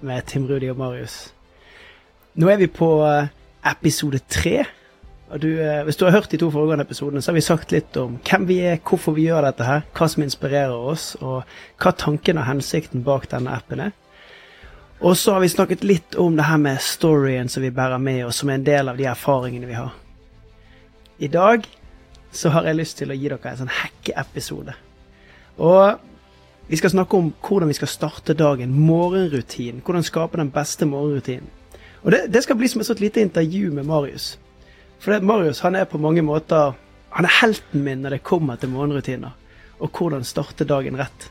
med Tim Rudi og Marius. Nå er vi på eh, episode tre. Og du, eh, hvis du har hørt de to foregående episodene, så har vi sagt litt om hvem vi er, hvorfor vi gjør dette her, hva som inspirerer oss, og hva tanken og hensikten bak denne appen er. Og så har vi snakket litt om det her med storyen som vi bærer med oss, som er en del av de erfaringene vi har. I dag så har jeg lyst til å gi dere en sånn hackeepisode. Og vi skal snakke om hvordan vi skal starte dagen, morgenrutin. Hvordan skape den beste morgenrutinen. Og det, det, skal bli som et sånt lite intervju med Marius. For det, Marius han er på mange måter han er helten min når det kommer til morgenrutiner. Og hvordan starte dagen rett.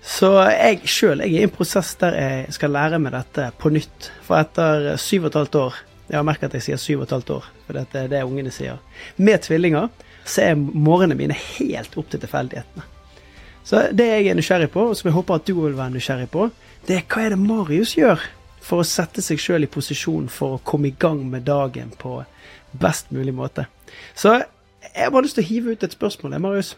Så jeg sjøl er i en prosess der jeg skal lære meg dette på nytt. For etter syv og et halvt år Jeg har merket at jeg sier syv og et halvt år, for det er det ungene sier. Med tvillinger så er morgenene mine helt opp til tilfeldighetene. Så det jeg er nysgjerrig på, og som jeg håper at du vil være nysgjerrig på, det er hva er det Marius gjør for å sette seg sjøl i posisjon for å komme i gang med dagen på best mulig måte. Så jeg har bare lyst til å hive ut et spørsmål, Marius.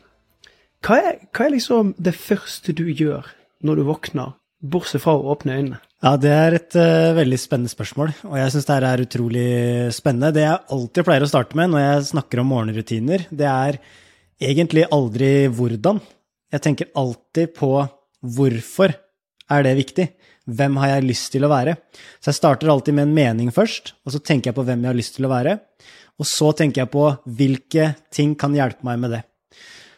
Hva er, hva er liksom det første du gjør når du våkner, bortsett fra å åpne øynene? Ja, det er et uh, veldig spennende spørsmål, og jeg syns det er utrolig spennende. Det jeg alltid pleier å starte med når jeg snakker om morgenrutiner, det er egentlig aldri hvordan, jeg tenker alltid på hvorfor er det viktig? Hvem har jeg lyst til å være? Så jeg starter alltid med en mening først, og så tenker jeg på hvem jeg har lyst til å være. Og så tenker jeg på hvilke ting kan hjelpe meg med det.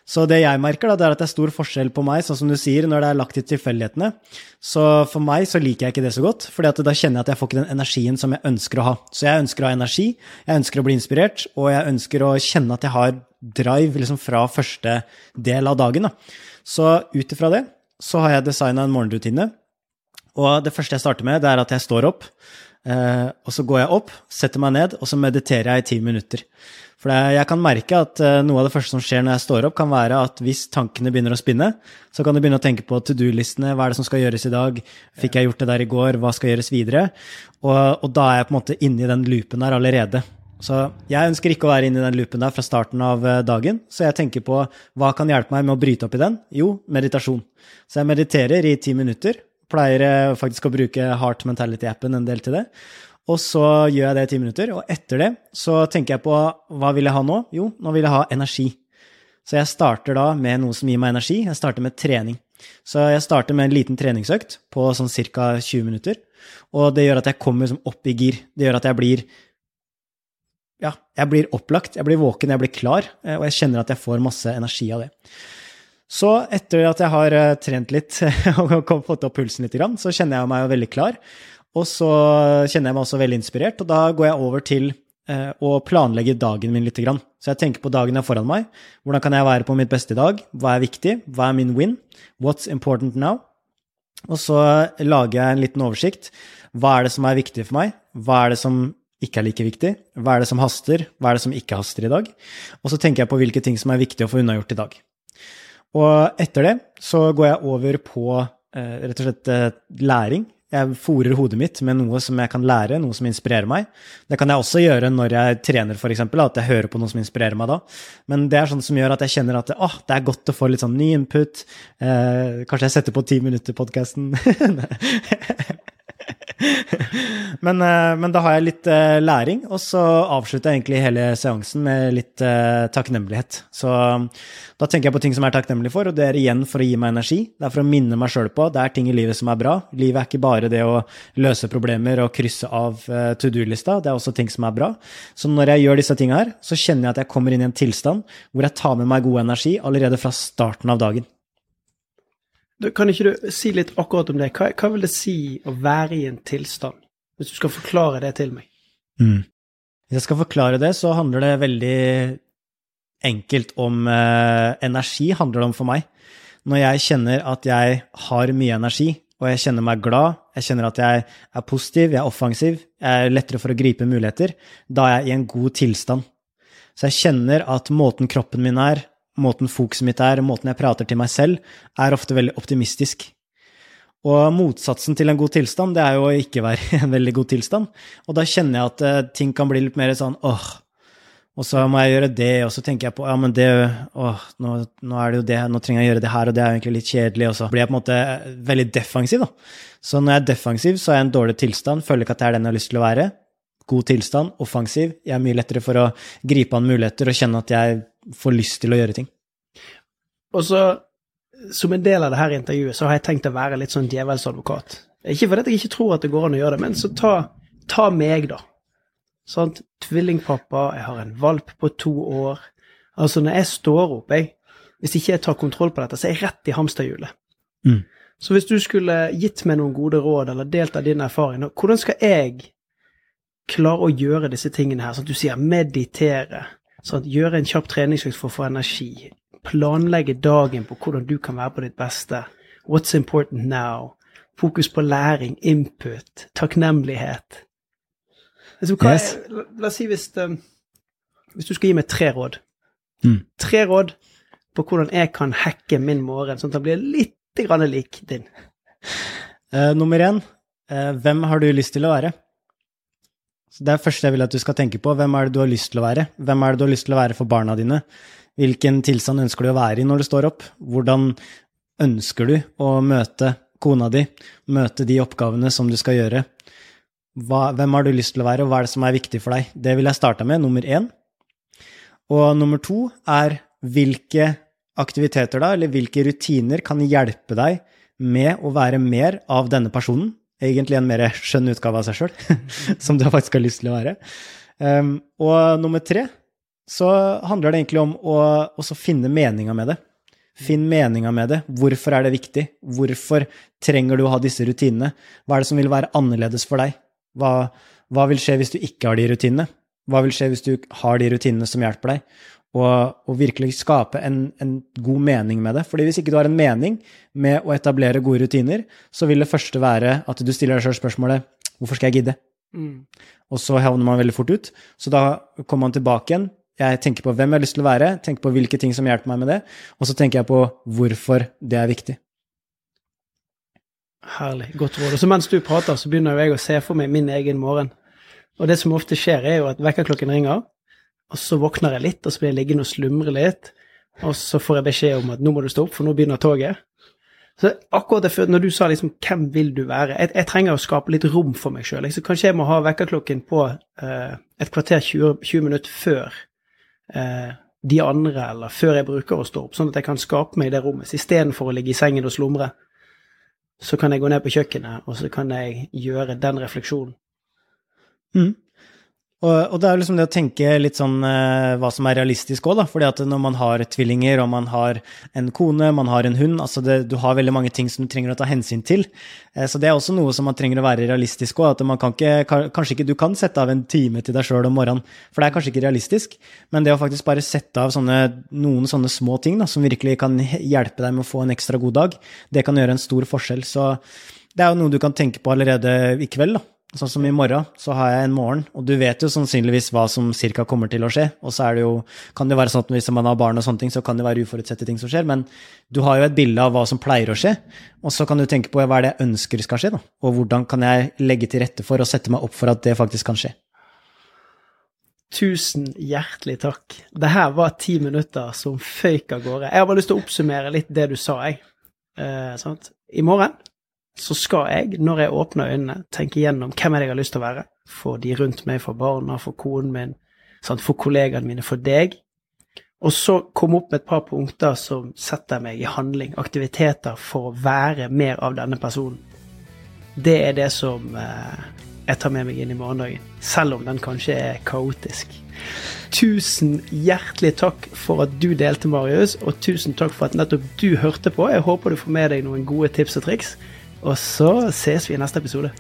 Så det jeg merker, da, er at det er stor forskjell på meg, sånn som du sier, når det er lagt til tilfeldighetene. Så for meg så liker jeg ikke det så godt, for da kjenner jeg at jeg får ikke den energien som jeg ønsker å ha. Så jeg ønsker å ha energi, jeg ønsker å bli inspirert, og jeg ønsker å kjenne at jeg har drive liksom fra første del av dagen. Da. Så ut ifra det så har jeg designa en morgenrutine. Og det første jeg starter med, det er at jeg står opp. Eh, og så går jeg opp, setter meg ned, og så mediterer jeg i ti minutter. For jeg kan merke at eh, noe av det første som skjer når jeg står opp, kan være at hvis tankene begynner å spinne, så kan du begynne å tenke på to do-listene. Hva er det som skal gjøres i dag? Fikk jeg gjort det der i går? Hva skal gjøres videre? Og, og da er jeg på en måte inne i den loopen der allerede. Så jeg ønsker ikke å være inne i den loopen der fra starten av eh, dagen, så jeg tenker på hva kan hjelpe meg med å bryte opp i den? Jo, meditasjon. Så jeg mediterer i ti minutter. Pleier eh, faktisk å bruke Heart Mentality-appen en del til det. Og så gjør jeg det i ti minutter, og etter det så tenker jeg på hva vil jeg ha nå? Jo, nå vil jeg ha energi. Så jeg starter da med noe som gir meg energi. Jeg starter med trening. Så jeg starter med en liten treningsøkt på sånn ca. 20 minutter. Og det gjør at jeg kommer liksom opp i gir. Det gjør at jeg blir ja, jeg blir opplagt, jeg blir våken, jeg blir klar, eh, og jeg kjenner at jeg får masse energi av det. Så etter at jeg har eh, trent litt og fått opp pulsen litt, så kjenner jeg meg veldig klar. Og så kjenner jeg meg også veldig inspirert, og da går jeg over til eh, å planlegge dagen min litt. Så jeg tenker på dagen jeg har foran meg. Hvordan kan jeg være på mitt beste i dag? Hva er viktig? Hva er min win? What's important now? Og så lager jeg en liten oversikt. Hva er det som er viktig for meg? Hva er det som ikke er like viktig? Hva er det som haster? Hva er det som ikke haster i dag? Og så tenker jeg på hvilke ting som er viktig å få unnagjort i dag. Og etter det så går jeg over på eh, rett og slett eh, læring. Jeg fòrer hodet mitt med noe som jeg kan lære, noe som inspirerer meg. Det kan jeg også gjøre når jeg trener, f.eks., at jeg hører på noe som inspirerer meg da. Men det er sånn som gjør at jeg kjenner at ah, det er godt å få litt sånn ny input. Eh, kanskje jeg setter på ti minutter-podkasten. men, eh, men, da har jeg litt uh, læring, og så avslutter jeg egentlig hele seansen med litt uh, takknemlighet. Så da tenker jeg på ting som jeg er takknemlig for, og det er igjen for å gi meg energi. Det er for å minne meg sjøl på det er ting i livet som er bra. Livet er ikke bare det å løse problemer og krysse av to do-lista, det er også ting som er bra. Så når jeg gjør disse tinga her, så kjenner jeg at jeg kommer inn i en tilstand hvor jeg tar med meg god energi allerede fra starten av dagen. Kan ikke du si litt akkurat om det? Hva, hva, vil det si å være i en tilstand? Hvis du skal forklare det til meg. Mm. Hvis jeg skal forklare det, så handler det veldig enkelt om eh, energi, handler det om for meg. Når jeg kjenner at jeg har mye energi, og jeg kjenner meg glad, jeg kjenner at jeg er positiv, jeg er offensiv, jeg er lettere for å gripe muligheter, da er jeg i en god tilstand. Så jeg kjenner at måten kroppen min er, måten fokuset mitt er, måten jeg prater til meg selv, er ofte veldig optimistisk. Og motsatsen til en god tilstand, det er jo å ikke være i en veldig god tilstand. Og da kjenner jeg at uh, ting kan bli litt mer sånn åh, og så må jeg gjøre det, og så tenker jeg på ja, men det åh, nå, nå, er det jo det, nå trenger jeg å gjøre det her, og det er jo egentlig litt kjedelig, og så blir jeg på en måte veldig defensiv, da. Så når jeg er defensiv, så er jeg i en dårlig tilstand, føler ikke at det er den jeg har lyst til å være. God tilstand, offensiv, jeg er mye lettere for å gripe an muligheter og kjenne at jeg får lyst til å gjøre ting. Og så, som en del av det her intervjuet, så har jeg tenkt å være litt sånn djevelsadvokat. Ikke fordi jeg ikke tror at det går an å gjøre det, men så ta, ta meg, da. Sant? Tvillingpappa, jeg har en valp på to år. Altså, når jeg står opp, jeg, hvis ikke jeg tar kontroll på dette, så er jeg rett i hamsterhjulet. Mm. Så hvis du skulle gitt meg noen gode råd, eller delt av din erfaring, hvordan skal jeg klare å gjøre disse tingene her? Sånn at du sier meditere, sånn at gjøre en kjapp treningsøkt for å få energi, planlegge dagen på hvordan du kan være på ditt beste, what's important now, fokus på læring, input, takknemlighet. Altså, yes. la, la, oss si hvis, um, hvis, du skal gi meg tre råd. Mm. Tre råd på hvordan jeg kan hacke min morgen, sånn at den blir litt grann lik din. Uh, nummer én, uh, hvem har du lyst til å være? Så det er det første jeg vil at du skal tenke på. Hvem er det du har lyst til å være? Hvem er det du har lyst til å være for barna dine? Hvilken tilstand ønsker du å være i når du står opp? Hvordan ønsker du å møte kona di, møte de oppgavene som du skal gjøre? hva, hvem har du lyst til å være, og hva er det som er viktig for deg? Det vil jeg starte med, nummer én. Og nummer to er hvilke aktiviteter da, eller hvilke rutiner kan hjelpe deg med å være mer av denne personen? Egentlig en mer skjønn utgave av seg sjøl, som du faktisk har lyst til å være. Um, og nummer tre så handler det egentlig om å finne meninga med det. Finn meninga med det. Hvorfor er det viktig? Hvorfor trenger du å ha disse rutinene? Hva er det som vil være annerledes for deg? Hva, hva, vil skje hvis du ikke har de rutinene? Hva vil skje hvis du har de rutinene som hjelper deg? Og, og virkelig skape en, en, god mening med det. Fordi hvis ikke du har en mening med å etablere gode rutiner, så vil det første være at du stiller deg sjøl spørsmålet hvorfor skal jeg gidde? Mm. Og så havner man veldig fort ut. Så da kommer man tilbake igjen. Jeg tenker på hvem jeg har lyst til å være, tenker på hvilke ting som hjelper meg med det, og så tenker jeg på hvorfor det er viktig. Herlig. Godt råd. Og så mens du prater, så begynner jo jeg å se for meg min egen morgen. Og det som ofte skjer, er jo at vekkerklokken ringer, og så våkner jeg litt, og så blir jeg liggende og slumre litt. Og så får jeg beskjed om at nå må du stå opp, for nå begynner toget. Så akkurat det, når du sa liksom 'hvem vil du være', jeg, jeg trenger å skape litt rom for meg sjøl. Liksom, kanskje jeg må ha vekkerklokken på eh, et kvarter 20, 20 minutter før eh, de andre, eller før jeg bruker å stå opp, sånn at jeg kan skape meg det rommet, istedenfor å ligge i sengen og slumre så kan jeg gå ned på kjøkkenet, og så kan jeg gjøre den refleksjonen. Mm. Og, og, det er liksom det å tenke litt sånn eh, hva som er realistisk òg, da. fordi at når man har tvillinger, og man har en kone, man har en hund, altså det, du har veldig mange ting som du trenger å ta hensyn til. Eh, så det er også noe som man trenger å være realistisk òg. At man kan ikke, kanskje ikke du kan sette av en time til deg sjøl om morgenen, for det er kanskje ikke realistisk. Men det å faktisk bare sette av sånne, noen sånne små ting da, som virkelig kan hjelpe deg med å få en ekstra god dag, det kan gjøre en stor forskjell. Så det er jo noe du kan tenke på allerede i kveld. da Sånn som i morgen, så har jeg en morgen, og du vet jo sannsynligvis hva som cirka kommer til å skje. Og så er det jo, kan det være sånn at hvis man har barn og sånne ting, så kan det være uforutsette ting som skjer. Men du har jo et bilde av hva som pleier å skje, og så kan du tenke på hva er det jeg ønsker skal skje, da. Og hvordan kan jeg legge til rette for og sette meg opp for at det faktisk kan skje. Tusen hjertelig takk. Det her var ti minutter som føyk av gårde. Jeg har bare lyst til å oppsummere litt det du sa, jeg. Eh, I morgen så skal jeg, når jeg åpner øynene, tenke gjennom hvem er det jeg har lyst til å være. For de rundt meg, for barna, for konen min, sant? for kollegaene mine, for deg. Og så komme opp med et par punkter som setter meg i handling, aktiviteter for å være mer av denne personen. Det er det som eh, jeg tar med meg inn i morgendagen, selv om den kanskje er kaotisk. Tusen hjertelig takk for at du delte, Marius, og tusen takk for at nettopp du hørte på. Jeg håper du får med deg noen gode tips og triks. Og så ses vi i neste episode.